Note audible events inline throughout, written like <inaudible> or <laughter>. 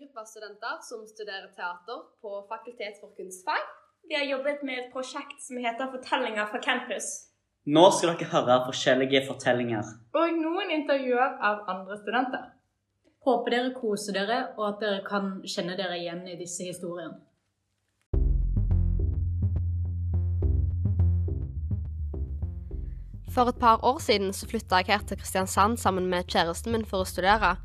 gruppe studenter som studerer teater på Fakultet for kunstfag. Vi har jobbet med et prosjekt som heter Fortellinger fra campus. Nå skal dere høre forskjellige fortellinger. Og noen intervjuer av andre studenter. Håper dere koser dere, og at dere kan kjenne dere igjen i disse historiene. For et par år siden så flytta jeg her til Kristiansand sammen med kjæresten min for å studere.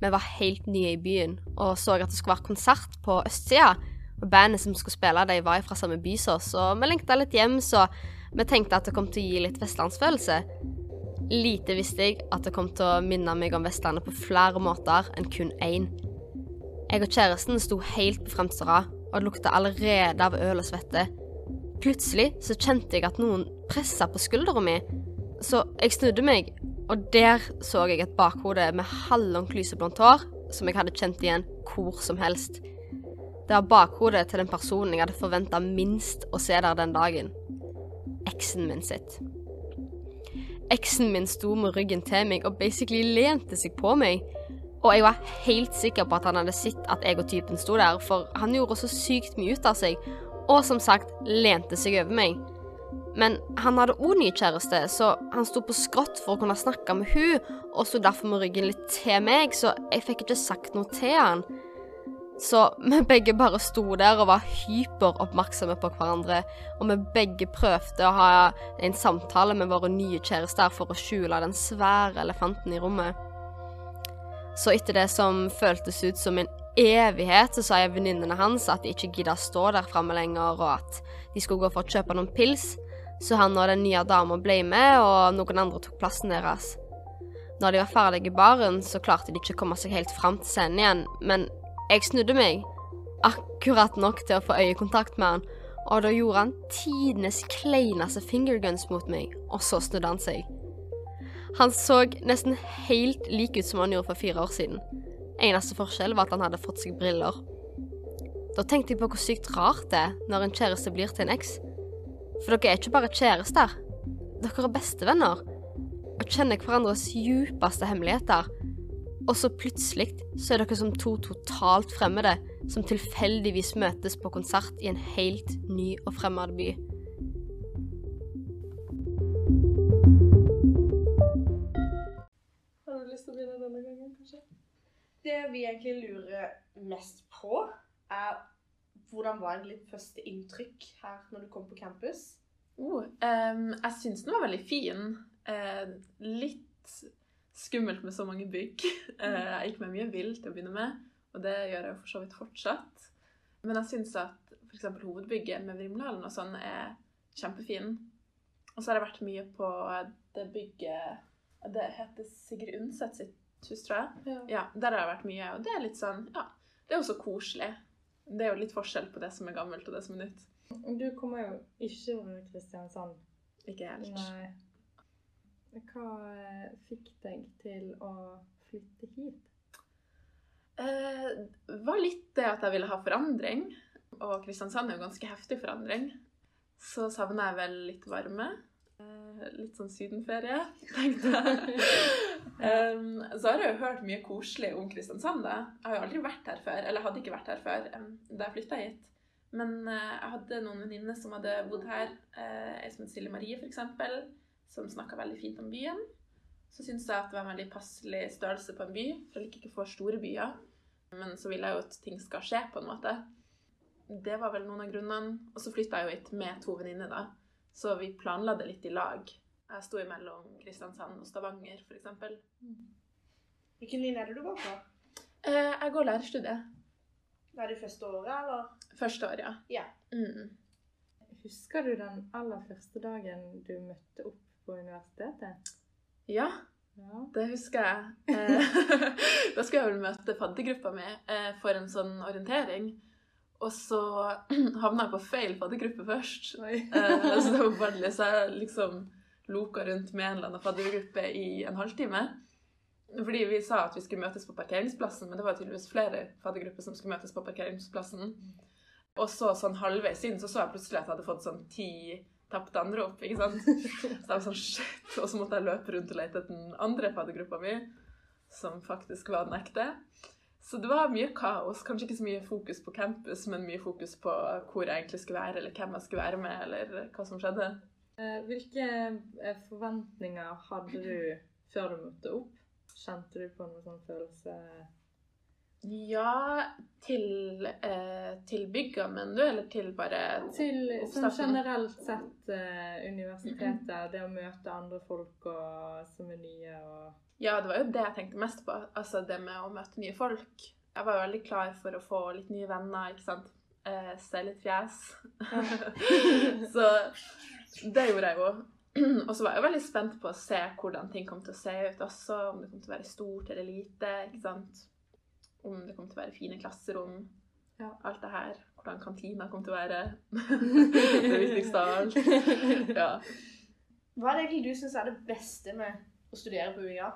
Vi var helt nye i byen og så at det skulle være konsert på østsida. Og bandet som skulle spille, de var fra samme by som oss, og vi lengta litt hjem, så vi tenkte at det kom til å gi litt vestlandsfølelse. Lite visste jeg at det kom til å minne meg om Vestlandet på flere måter enn kun én. Jeg og kjæresten sto helt på fremste rad, og det lukta allerede av øl og svette. Plutselig så kjente jeg at noen pressa på skuldra mi, så jeg snudde meg, og der så jeg et bakhode med halvlangt lyseblondt hår som jeg hadde kjent igjen hvor som helst. Det var bakhodet til den personen jeg hadde forventa minst å se der den dagen. Eksen min sitt. Eksen min sto med ryggen til meg og basically lente seg på meg. Og jeg var helt sikker på at han hadde sett at jeg og typen sto der, for han gjorde så sykt mye ut av seg, og som sagt lente seg over meg. Men han hadde òg ny kjæreste, så han sto på skrått for å kunne snakke med hun, og sto derfor med ryggen litt til meg, så jeg fikk ikke sagt noe til han. Så vi begge bare sto der og var hyperoppmerksomme på hverandre, og vi begge prøvde å ha en samtale med våre nye kjærester for å skjule den svære elefanten i rommet. Så etter det som føltes ut som en evighet, så sa jeg venninnene hans at de ikke gidda stå der framme lenger, og at de skulle gå for å kjøpe noen pils, så han og den nye dama ble med, og noen andre tok plassen deres. Når de var ferdige i baren, så klarte de ikke å komme seg helt fram til scenen igjen, men jeg snudde meg, akkurat nok til å få øyekontakt med han, og da gjorde han tidenes kleineste fingerguns mot meg, og så snudde han seg. Han så nesten helt lik ut som han gjorde for fire år siden. Eneste forskjell var at han hadde fått seg briller. Da tenkte jeg på hvor sykt rart det er når en kjæreste blir til en eks. For dere er ikke bare kjærester. Dere er bestevenner og kjenner hverandres djupeste hemmeligheter. Og så plutselig så er dere som to totalt fremmede som tilfeldigvis møtes på konsert i en helt ny og fremmed by. Har du lyst til å begynne denne gangen, kanskje? Det vi egentlig lurer mest på, er hvordan var egentlig første inntrykk her når du kom på campus? Oh, um, jeg syns den var veldig fin. Uh, litt skummelt med så mange bygg. Uh, jeg gikk med mye vill til å begynne med, og det gjør jeg for så vidt fortsatt. Men jeg syns at f.eks. hovedbygget med Vrimlehallen og sånn er kjempefin. Og så har jeg vært mye på det bygget Det heter Sigrid Undset sitt hus, tror jeg. Ja, Der har jeg vært mye, og det er litt sånn Ja, det er jo så koselig. Det er jo litt forskjell på det som er gammelt og det som er nytt. Du kommer jo ikke fra Kristiansand. Ikke helt. Nei. Hva eh, fikk deg til å flytte hit? Eh, var litt det at jeg ville ha forandring. Og Kristiansand er jo ganske heftig forandring. Så savna jeg vel litt varme. Eh, litt sånn sydenferie, tenkte jeg. <laughs> <laughs> um, så har jeg jo hørt mye koselig om Kristiansand. da. Jeg har jo aldri vært her før, eller hadde ikke vært her før um, da jeg flytta hit. Men uh, jeg hadde noen venninner som hadde bodd her. Uh, ei som het Silje Marie, f.eks., som snakka veldig fint om byen. Så syntes jeg at det var en veldig passelig størrelse på en by, for jeg liker ikke for store byer. Men så vil jeg jo at ting skal skje, på en måte. Det var vel noen av grunnene. Og så flytta jeg jo hit med to venninner, da. Så vi planla det litt i lag. Jeg sto imellom Kristiansand og Stavanger, f.eks. Hvilken linje er det du går på? Eh, jeg går lærerstudiet. Det er det første året, eller? Første året, ja. Ja. Mm. Husker du den aller første dagen du møtte opp på universitetet? Ja, Ja. det husker jeg. Eh, <laughs> da skulle jeg vel møte faddergruppa mi eh, for en sånn orientering. Og så havna jeg på feil faddergruppe først. Eh, så det var bare så jeg liksom loka rundt med en eller annen faddergruppe i en halvtime. Fordi vi sa at vi skulle møtes på parkeringsplassen, men det var tydeligvis flere faddergrupper som skulle møtes på parkeringsplassen. Og så sånn halvveis inn så så jeg plutselig at jeg hadde fått sånn ti tapte anrop, ikke sant? <laughs> Så jeg var sånn shit, og så måtte jeg løpe rundt og lete etter den andre faddergruppa mi, som faktisk var den ekte. Så det var mye kaos. Kanskje ikke så mye fokus på campus, men mye fokus på hvor jeg egentlig skulle være, eller hvem jeg skulle være med, eller hva som skjedde. Eh, Hvilke eh, forventninger hadde du før du møtte opp? Kjente du på noen sånn følelse Ja, til, eh, til bygga, mener du, eller til bare Til sånn generelt sett eh, universitetet, det å møte andre folk og, som er nye og Ja, det var jo det jeg tenkte mest på. Altså det med å møte nye folk. Jeg var jo veldig klar for å få litt nye venner, ikke sant. Eh, se litt fjes. <laughs> så det gjorde jeg jo. Og så var jeg jo veldig spent på å se hvordan ting kom til å se ut også. Om det kom til å være stort eller lite, ikke sant. Om det kom til å være fine klasserom. Ja. Alt det her. Hvordan kantina kom til å være. <laughs> det viktigste av alt. Ja. Hva er det egentlig du syns er det beste med å studere på UiA?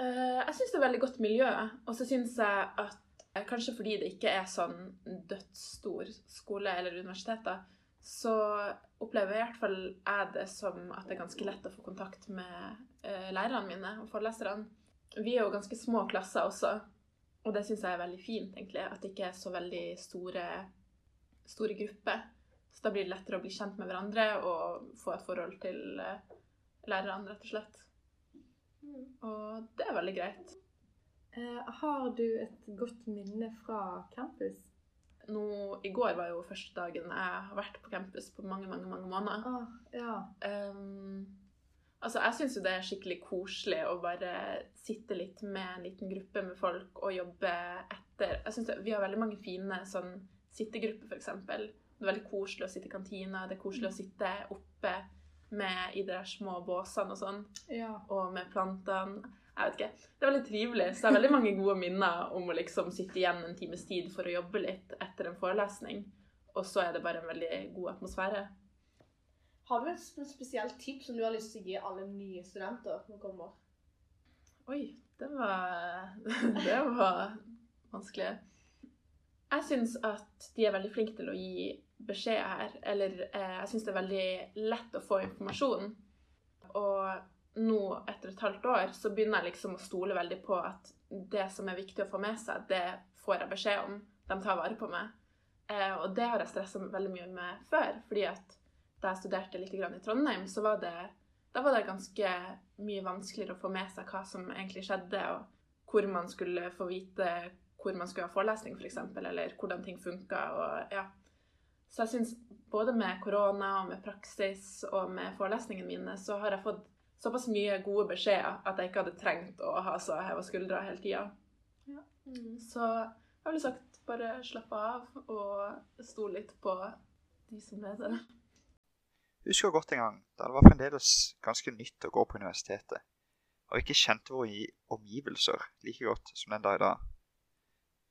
Eh, jeg syns det er veldig godt miljø. Og så syns jeg at eh, kanskje fordi det ikke er sånn dødsstor skole eller universitet, da, så opplever jeg i hvert fall jeg det som at det er ganske lett å få kontakt med eh, lærerne mine og foreleserne. Vi er jo ganske små klasser også, og det syns jeg er veldig fint, egentlig. At det ikke er så veldig store, store grupper. Så da blir det lettere å bli kjent med hverandre og få et forhold til lærerne, rett og slett. Og det er veldig greit. eh, Har du et godt minne fra campus? Nå, I går var jo første dagen jeg har vært på campus på mange mange, mange måneder. Ah, ja. Um, altså, Jeg syns jo det er skikkelig koselig å bare sitte litt med en liten gruppe med folk og jobbe etter. Jeg synes det, Vi har veldig mange fine sånn sittegrupper, f.eks. Det er veldig koselig å sitte i kantina. Det er koselig å sitte oppe med i de der små båsene og sånn, ja. og med plantene. Jeg vet ikke. Det er veldig trivelig. Så det er veldig mange gode minner om å liksom sitte igjen en times tid for å jobbe litt etter en forelesning. Og så er det bare en veldig god atmosfære. Har du et spesielt tips som du har lyst til å gi alle nye studenter som kommer? Oi, det var <laughs> Det var vanskelig. Jeg syns at de er veldig flinke til å gi beskjed her. Eller eh, jeg syns det er veldig lett å få informasjon. Og nå, etter et halvt år, så begynner jeg liksom å stole veldig på at det som er viktig å få med seg, det får jeg beskjed om. De tar vare på meg. Eh, og det har jeg stressa veldig mye med før. fordi at da jeg studerte litt i Trondheim, så var det var det ganske mye vanskeligere å få med seg hva som egentlig skjedde, og hvor man skulle få vite hvor man skulle ha forelesning, f.eks., eller hvordan ting funka. Ja. Så jeg syns både med korona og med praksis og med forelesningene mine, så har jeg fått såpass mye gode beskjeder at jeg ikke hadde trengt å ha så heva skuldre hele tida. Så jeg ville sagt bare slappe av og stole litt på de som leder. Jeg husker godt en gang da det var fremdeles ganske nytt å gå på universitetet, og ikke kjente våre omgivelser like godt som den dag i dag.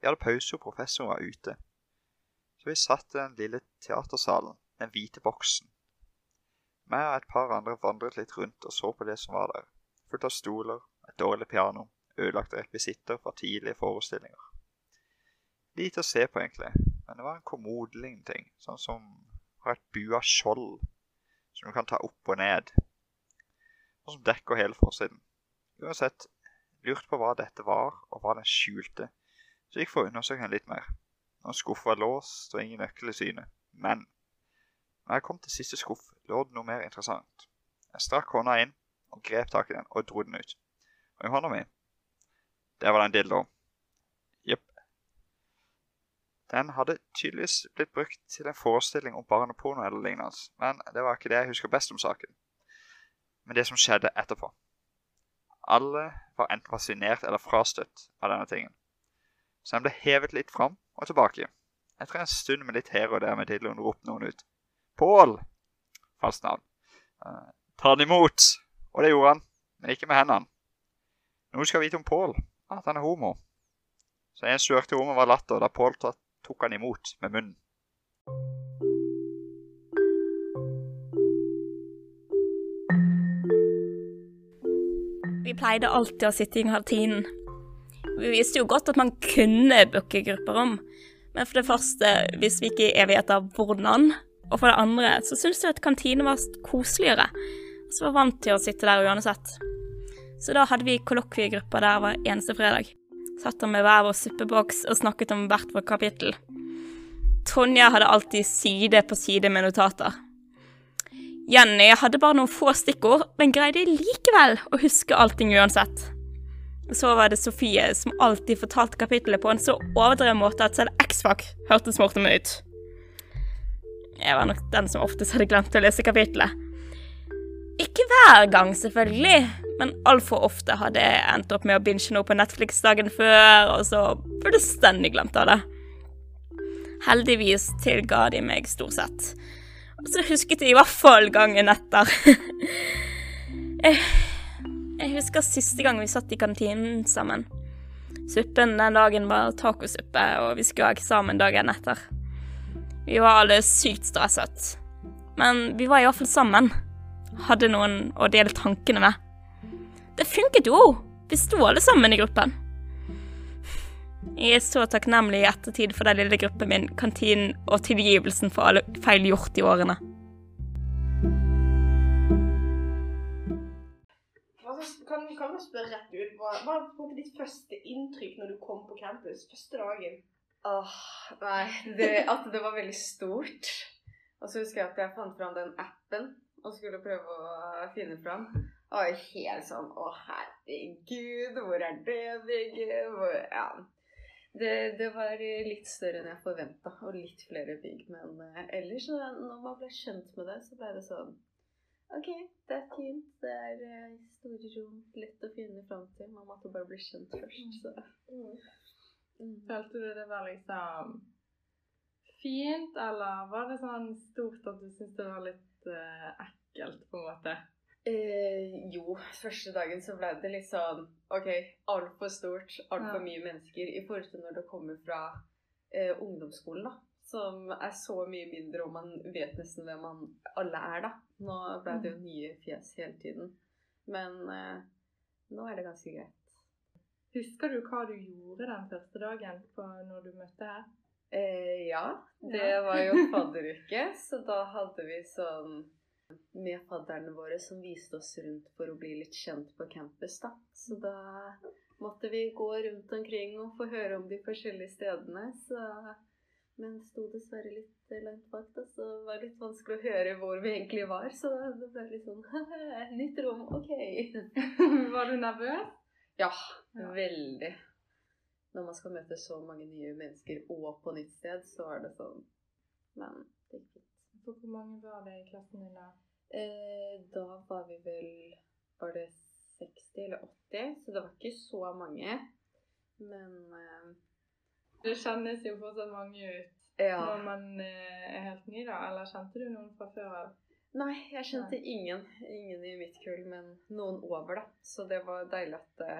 Vi hadde pause, og professoren var ute. Så vi satt i den lille teatersalen, den hvite boksen. Jeg og et par andre vandret litt rundt og så på det som var der, fullt av stoler, et dårlig piano, ødelagte rekvisitter fra tidlige forestillinger. Lite å se på, egentlig, men det var en kommodelignende ting, sånn som har et bua skjold som du kan ta opp og ned, og som dekker hele forsiden. Uansett, lurte på hva dette var, og hva den skjulte, så gikk for å undersøke den litt mer. Når skuffa låst og ingen nøkkel i syne. Men når jeg kom til siste skuff, lå det noe mer interessant. Jeg strakk hånda inn og grep tak i den og dro den ut. Og i hånda mi, der var det en dildo. Jepp. Den hadde tydeligvis blitt brukt til en forestilling om barneporno eller lignende, men det var ikke det jeg husker best om saken. Men det som skjedde etterpå. Alle var enten fascinert eller frastøtt av denne tingen. Så den ble hevet litt fram og tilbake. Etter en stund med litt her og der med dildoen ropte noen ut. Pål! Falskt navn. Eh, ta den imot! Og det gjorde han, men ikke med hendene. Noen skal vite om Pål, at han er homo. Så en søkte homo var latter da Pål tok han imot med munnen. Vi pleide alltid å sitte i kantinen. Vi visste jo godt at man kunne booke grupperom, men for det første visste vi ikke i evigheter hvordan, og for det andre så syntes vi at kantinen var koseligere, og så var vant til å sitte der uansett. Så da hadde vi kollokviegrupper der hver eneste fredag. Satt der med hver vår suppeboks og snakket om hvert vårt kapittel. Tonja hadde alltid side på side med notater. Jenny hadde bare noen få stikkord, men greide likevel å huske allting uansett. Så var det Sofie, som alltid fortalte kapittelet på en så overdreven måte at selv X-Fac hørtes morsomt ut. Jeg var nok den som oftest hadde glemt å lese kapittelet. Ikke hver gang, selvfølgelig, men altfor ofte hadde jeg endt opp med å binge noe på Netflix dagen før, og så fullstendig glemt av det. Heldigvis tilga de meg stort sett. Og så husket jeg i hvert fall gangen etter. <laughs> jeg, husker siste gang vi satt i kantinen sammen. Suppen den dagen var tacosuppe, og vi skulle ha eksamen dagen etter. Vi var alle sykt stresset. Men vi var iallfall sammen. Hadde noen å dele tankene med. Det funket jo! Vi sto alle sammen i gruppen. Jeg er så takknemlig i ettertid for den lille gruppen min, kantinen og tilgivelsen for alle feil gjort i årene. Første inntrykk når du kom på campus? Første dagen? Åh, nei, det, at det var veldig stort. Og så husker jeg at jeg fant fram den appen og skulle prøve å finne fram. Og helt sånn Å, herregud, hvor er det bygget? Hvor, ja. Det, det var litt større enn jeg forventa, og litt flere bygg. Men eh, ellers, når man ble kjent med det, så ble det sånn OK, det er fint. Det er eh, store rom, lett å finne fram til. Man måtte bare bli kjent først, så Mm. Følte du det var liksom fint, eller var det sånn stort at du syntes det var litt uh, ekkelt, på en måte? Eh, jo, første dagen så ble det litt sånn OK, altfor stort, altfor Ja. mye mennesker i forhold til når det kommer fra eh, ungdomsskolen, da. Som er så mye mindre, og man vet nesten hvem man alle er, da. Nå ble det jo nye fjes hele tiden. Men eh, nå er det ganske greit. Husker du hva du gjorde den første dagen på når du møtte her? Eh, ja, det Ja. var jo <laughs> fadderuke, så da hadde vi sånn med fadderne våre som viste oss rundt for å bli litt kjent på campus, da. Så da måtte vi gå rundt omkring og få høre om de forskjellige stedene, så Men sto dessverre litt eh, langt bak, da, så det var litt vanskelig å høre hvor vi egentlig var. Så det ble litt sånn <laughs> Nytt rom, OK. <laughs> var du nervøs? Ja, Ja. veldig. Når man skal møte så mange nye mennesker og på nytt sted, så er det sånn Men det gikk fint. Hvor mange var det i klassen din da? Eh, da var vi vel Var det 60 eller 80? Så det var ikke så mange. Men eh, Det kjennes jo fortsatt mange ut ja. når man eh, er helt ny, da. Eller kjente du noen fra før av? Nei, jeg kjente ingen. Ingen i mitt kull, men noen over, da. Så det var deilig at uh,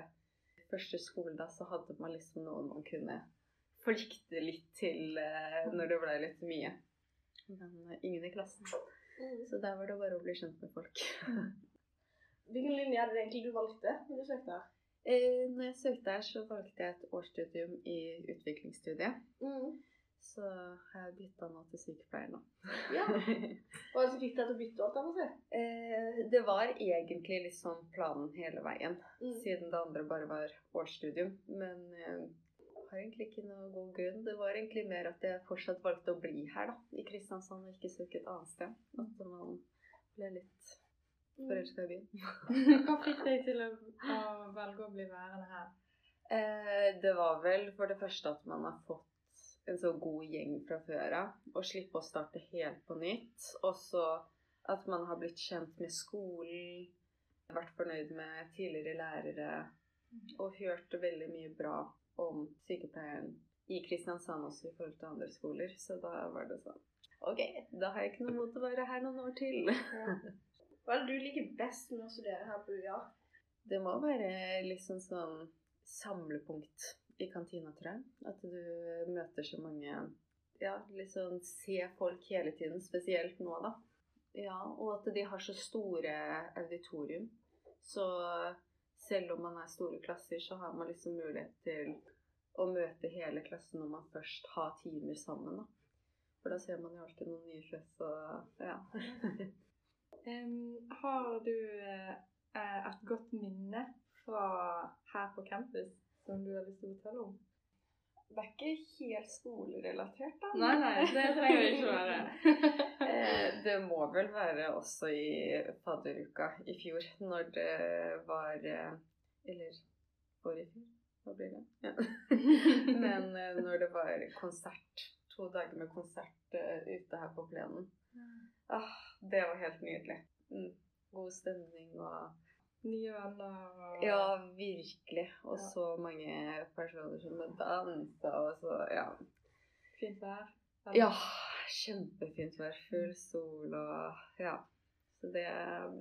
første skoledag så hadde man liksom noen man kunne flykte litt til uh, når det ble litt mye. Men uh, ingen i klassen. Så der var det bare å bli kjent med folk. Hvilken linje er det egentlig du valgte når du søkte her? Eh, når jeg søkte her, så valgte jeg et årsstudium i utviklingsstudiet. Så har jeg bytta nå til sykepleier nå. Ja. <laughs> Hva er det som fikk deg til å bytte opp? si? Eh, det var egentlig liksom planen hele veien, Mm. siden det andre bare var årsstudium. Men eh, har egentlig ikke noe god grunn. Det var egentlig mer at jeg fortsatt valgte å bli her, da, i Kristiansand, og ikke søke et annet sted. At man ble litt forelska i byen. <laughs> Hva fikk deg til å, å velge å bli værende her? Eh, det var vel for det første at man har fått en så god gjeng fra før av, og slippe å starte helt på nytt. Og så at man har blitt kjent med skolen, vært fornøyd med tidligere lærere, og hørt veldig mye bra om sykepleieren i Kristiansand også i forhold til andre skoler. Så da var det sånn OK, da har jeg ikke noe mot å være her noen år til. <laughs> Hva er det du liker best med å studere her på UiA? Det må være liksom sånn samlepunkt i kantina, tror jeg. At du møter så mange Ja, liksom se folk hele tiden, spesielt nå, da. Ja, og at de har så store auditorium. Så selv om man er store klasser, så har man liksom mulighet til å møte hele klassen når man først har timer sammen, da. For da ser man jo alltid noen nye fjes og ja. <laughs> Em, har du uh, et godt minne fra her på campus som du har lyst til å fortelle om? Det er ikke helt skolerelatert, da. Nei, nei, det trenger det ikke være. <laughs> Eh, det må vel være også i fadderuka i fjor, når det var eh, Eller året i fjor, hva blir det? Ja. <laughs> Men når det var konsert, to dager med konsert ute her på plenen. Ah, det var helt nydelig. Mm. God stemning og Nye venner Ja, virkelig. Og Ja. så mange personer som dansa og så Ja. fint vær. Ja, kjempefint vær. Full sol og Ja. Så det,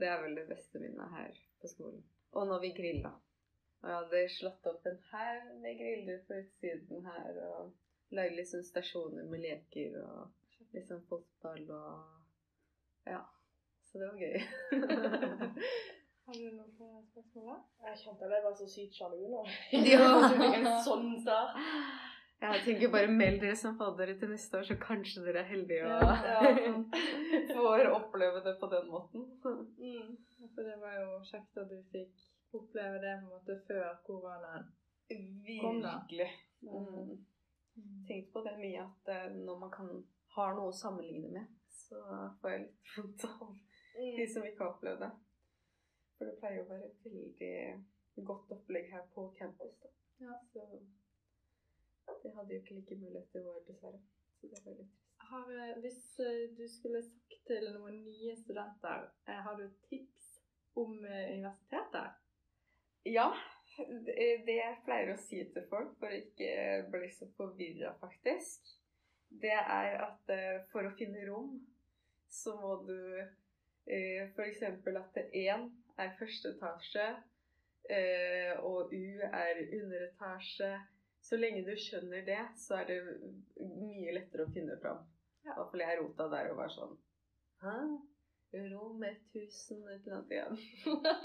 det er vel det beste minnet her på skolen. Og når vi grilla. Og jeg hadde slått opp en haug med griller på utsiden her og lagd liksom stasjoner med leker og liksom fotball og Ja. Så det var gøy. <laughs> Har du noen flere spørsmål? da? Jeg kjente jeg ble bare så sykt sjalu nå. <laughs> Ja. En sånn start. Jeg tenker bare meld dere som faddere til neste år, så kanskje dere er heldige og Ja, ja. <laughs> får oppleve det på den måten. Mm. For det var jo kjekt at du fikk oppleve det på en måte før koronaen. Kom. Virkelig. Mm. Tenkt på det mye at eh, når man kan, har noe å sammenligne med, så får jeg litt <laughs> vondt av de som ikke har opplevd det. For det pleier å være et veldig godt opplegg her på campus. Da. Ja. Så det hadde jo ikke like muligheter i år, dessverre. Så det var litt trist. Har, eh, hvis eh, du skulle sagt til noen nye studenter, eh, har du tips om universitetet? Ja, det det jeg pleier å si til folk for å ikke bli så forvirra, faktisk, det er at eh, for å finne rom, så må du eh, f.eks. at én er første etasje, eh, og U er underetasje. Så lenge du skjønner det, så er det mye lettere å finne fram. Ja. Iallfall jeg rota der og var sånn Hæ? Rom 1000 et eller annet igjen.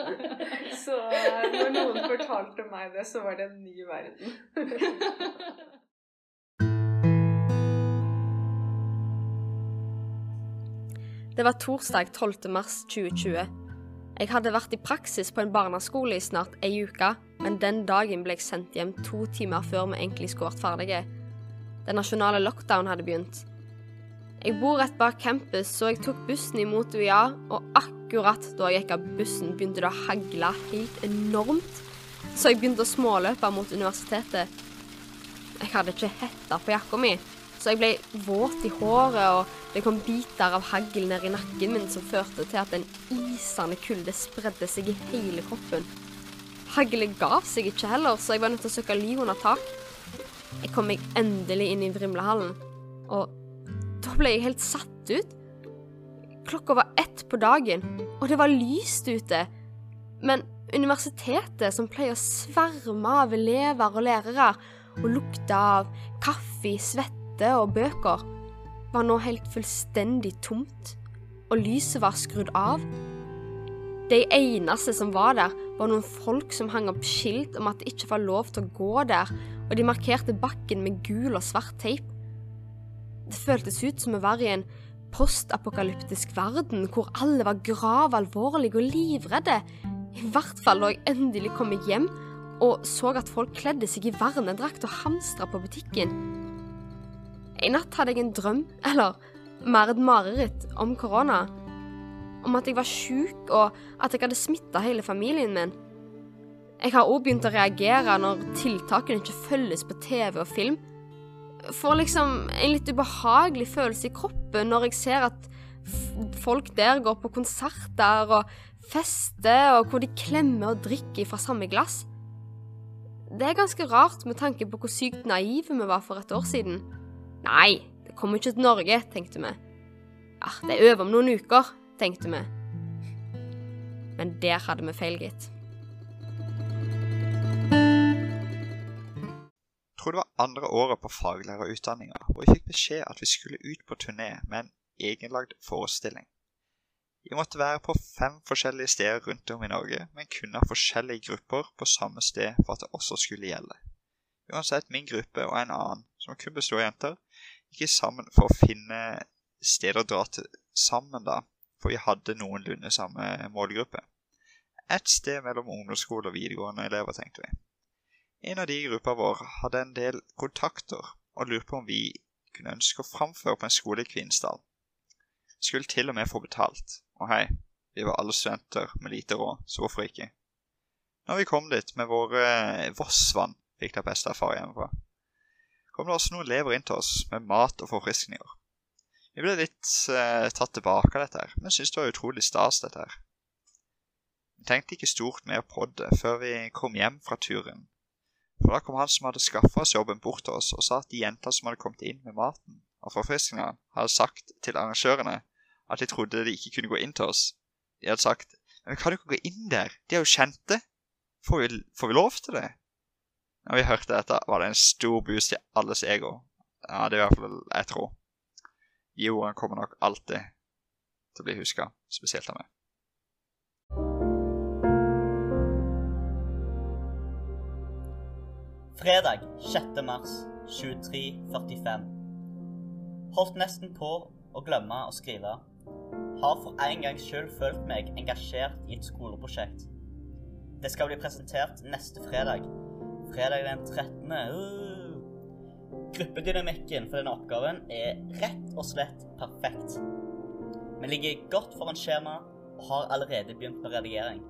<laughs> så eh, når noen fortalte meg det, så var det en ny verden. <laughs> Det var torsdag 12. mars 2020. Jeg hadde vært i praksis på en barneskole i snart ei uke, men den dagen ble jeg sendt hjem to timer før vi egentlig skulle vært ferdige. Den nasjonale lockdown hadde begynt. Jeg bor rett bak campus, så jeg tok bussen imot UiA, og akkurat da jeg gikk av bussen, begynte det å hagle helt enormt, så jeg begynte å småløpe mot universitetet. Jeg hadde ikke hetta på jakka mi, så jeg ble våt i håret, og det kom biter av hagl ned i nakken min som førte til at en isende kulde spredde seg i hele kroppen. Haglet gav seg ikke heller, så jeg var nødt til å søke ly under tak. Jeg kom meg endelig inn i Vrimlehallen, og da ble jeg helt satt ut. Klokka var ett på dagen, og det var lyst ute. Men universitetet, som pleier å sverme av elever og lærere, og lukte av kaffe, svette og bøker, var nå helt fullstendig tomt, og lyset var skrudd av. De eneste som var der, var noen folk som hang opp skilt om at det ikke var lov til å gå der, og de markerte bakken med gul og svart teip. Det føltes ut som å være i en postapokalyptisk verden hvor alle var grav alvorlige og livredde. I hvert fall da jeg endelig kom hjem og så at folk kledde seg i vernedrakt og hamstra på butikken. En natt hadde jeg en drøm, eller mer et mareritt, om korona. Om at jeg var sjuk, og at jeg hadde smitta hele familien min. Jeg har òg begynt å reagere når tiltakene ikke følges på TV og film. Får liksom en litt ubehagelig følelse i kroppen når jeg ser at folk der går på konserter og fester, og hvor de klemmer og drikker fra samme glass. Det er ganske rart med tanke på hvor sykt naive vi var for et år siden. Nei, det kommer ikke til Norge, tenkte vi. Ja, det er over om noen uker, tenkte vi. Men der hadde vi feil, gitt. Jeg tror det var andre året på faglærerutdanninga, hvor vi fikk beskjed at vi skulle ut på turné med en egenlagd forestilling. Vi måtte være på fem forskjellige steder rundt om i Norge, men kun ha forskjellige grupper på samme sted for at det også skulle gjelde. Uansett, min gruppe og en annen, som kun bestod av jenter, gikk sammen for å finne steder å dra til sammen, da, for vi hadde noenlunde samme målgruppe. Et sted mellom ungdomsskole og videregående elever, tenkte vi. En av de i gruppa vår hadde en del kontakter og lurte på om vi kunne ønske å framføre på en skole i Kvinesdal. Skulle til og med få betalt. Og hei, vi var alle studenter med lite råd, så hvorfor ikke? Når vi kom dit med våre Vossvann, fikk det beste erfaring hjemmefra, kom det også noen elever inn til oss med mat og forfriskninger. Vi ble litt eh, tatt tilbake av dette, her, men syntes det var utrolig stas, dette her. Vi tenkte ikke stort mer på det før vi kom hjem fra turen. For da kom han som hadde skaffa oss jobben, bort til oss og sa at de jenta som hadde kommet inn med maten og forfriskningene, hadde sagt til arrangørene at de trodde de ikke kunne gå inn til oss. De hadde sagt men vi kan jo ikke gå inn der, de er jo kjente. Får vi, får vi lov til det? Når vi hørte dette, var det en stor boost til alles ego. Ja, det er i hvert fall jeg tror. Ordene kommer nok alltid til å bli huska, spesielt av meg. Fredag 6. mars 23.45. Holdt nesten på å glemme å skrive. Har for en gangs skyld følt meg engasjert i et skoleprosjekt. Det skal bli presentert neste fredag. Fredag den 13. Uh. Gruppedynamikken for denne oppgaven er rett og slett perfekt. Vi ligger godt foran skjema og har allerede begynt med redigering.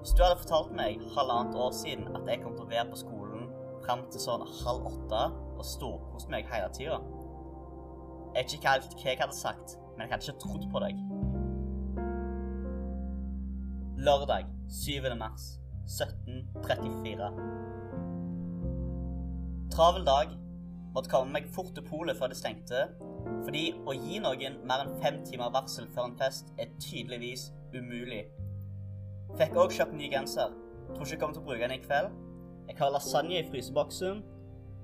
Hvis du hadde fortalt meg halvannet år siden at jeg kom til å være på skolen fram til sånn halv åtte og storkost meg hele tida Jeg vet ikke helt hva jeg hadde sagt, men jeg hadde ikke trodd på deg. Lørdag 7. mars 1734. Travel dag. Måtte komme meg fort til polet før det stengte, fordi å gi noen mer enn fem timer varsel før en fest er tydeligvis umulig. Fikk òg kjøpt ny genser. Tror ikke jeg kommer til å bruke den i kveld. Jeg har lasagne i fryseboksen,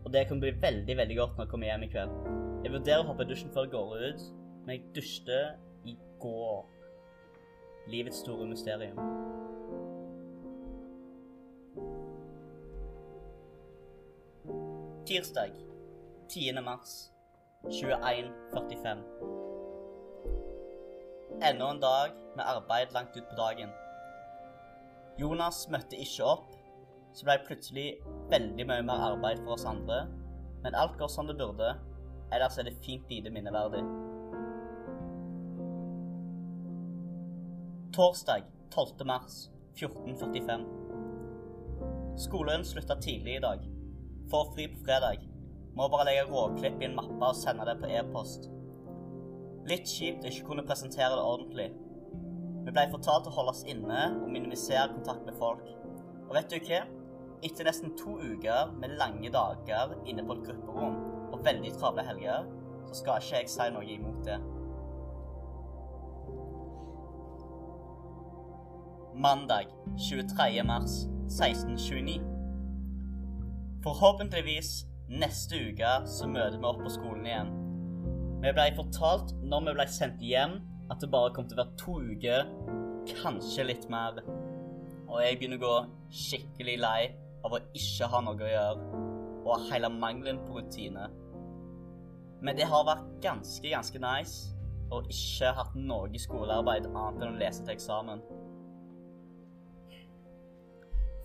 og det kan bli veldig veldig godt når jeg kommer hjem i kveld. Jeg vurderer å hoppe i dusjen før jeg går ut, men jeg dusjte i går. Livets store mysterium. Tirsdag 10. mars 21.45. Enda en dag med arbeid langt ut på dagen. Jonas møtte ikke opp, så ble det plutselig veldig mye mer arbeid for oss andre. Men alt går som det burde, ellers er det fint lite minneverdig. Torsdag 12. mars 14.45. Skolen slutta tidlig i dag. Får fri på fredag. Må bare legge råklipp i en mappe og sende det på e-post. Litt kjipt ikke kunne presentere det ordentlig. Vi ble fortalt å holde oss inne og minimisere kontakt med folk. Og vet du hva? Etter nesten to uker med lange dager inne på et grupperom og veldig travle helger, så skal ikke jeg si noe imot det. Mandag 23. mars 1629. Forhåpentligvis neste uke så møter vi opp på skolen igjen. Vi ble fortalt når vi ble sendt hjem, at det bare kom til å være to uker, kanskje litt mer. Og jeg begynner å gå skikkelig lei av å ikke ha noe å gjøre, og hele mangelen på rutine. Men det har vært ganske, ganske nice å ikke hatt noe skolearbeid annet enn å lese til eksamen.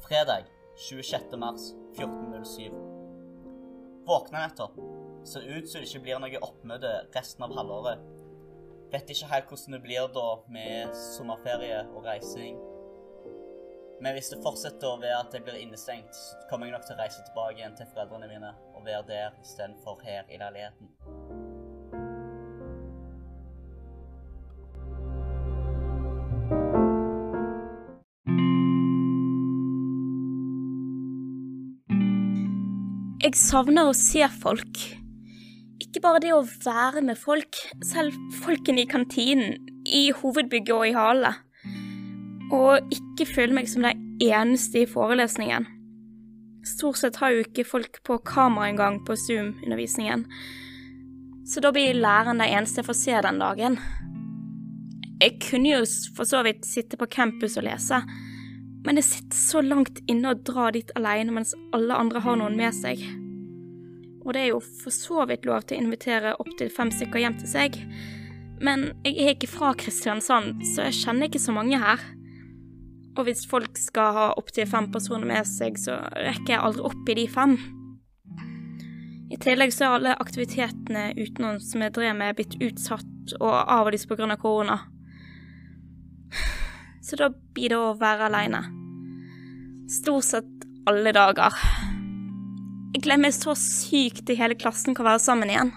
Fredag 26. mars 14.07. Våkna nettopp. Ser ut som det ikke blir noe oppmøte resten av halvåret. Vet ikke helt hvordan det blir da med sommerferie og reising. Men hvis det fortsetter å være at jeg blir innestengt, så kommer jeg nok til å reise tilbake igjen til foreldrene mine og være der istedenfor her i leiligheten. Jeg savner å se folk. Ikke bare det å være med folk, selv folkene i kantinen, i hovedbygget og i hale. Og ikke føle meg som den eneste i forelesningen. Stort sett har jo ikke folk på kamera engang på Zoom-undervisningen. Så da blir læreren den eneste jeg får se den dagen. Jeg kunne jo for så vidt sitte på campus og lese, men det sitter så langt inne å dra dit alene mens alle andre har noen med seg. Og det er jo for så vidt lov til å invitere opptil fem stykker hjem til seg, men jeg er ikke fra Kristiansand, så jeg kjenner ikke så mange her. Og hvis folk skal ha opptil fem personer med seg, så rekker jeg aldri opp i de fem. I tillegg så er alle aktivitetene utenom som jeg drev med, blitt utsatt og avlyst pga. Av korona. Så da blir det å være aleine. Stort sett alle dager. Jeg glemmer så sykt i hele klassen kan være sammen igjen.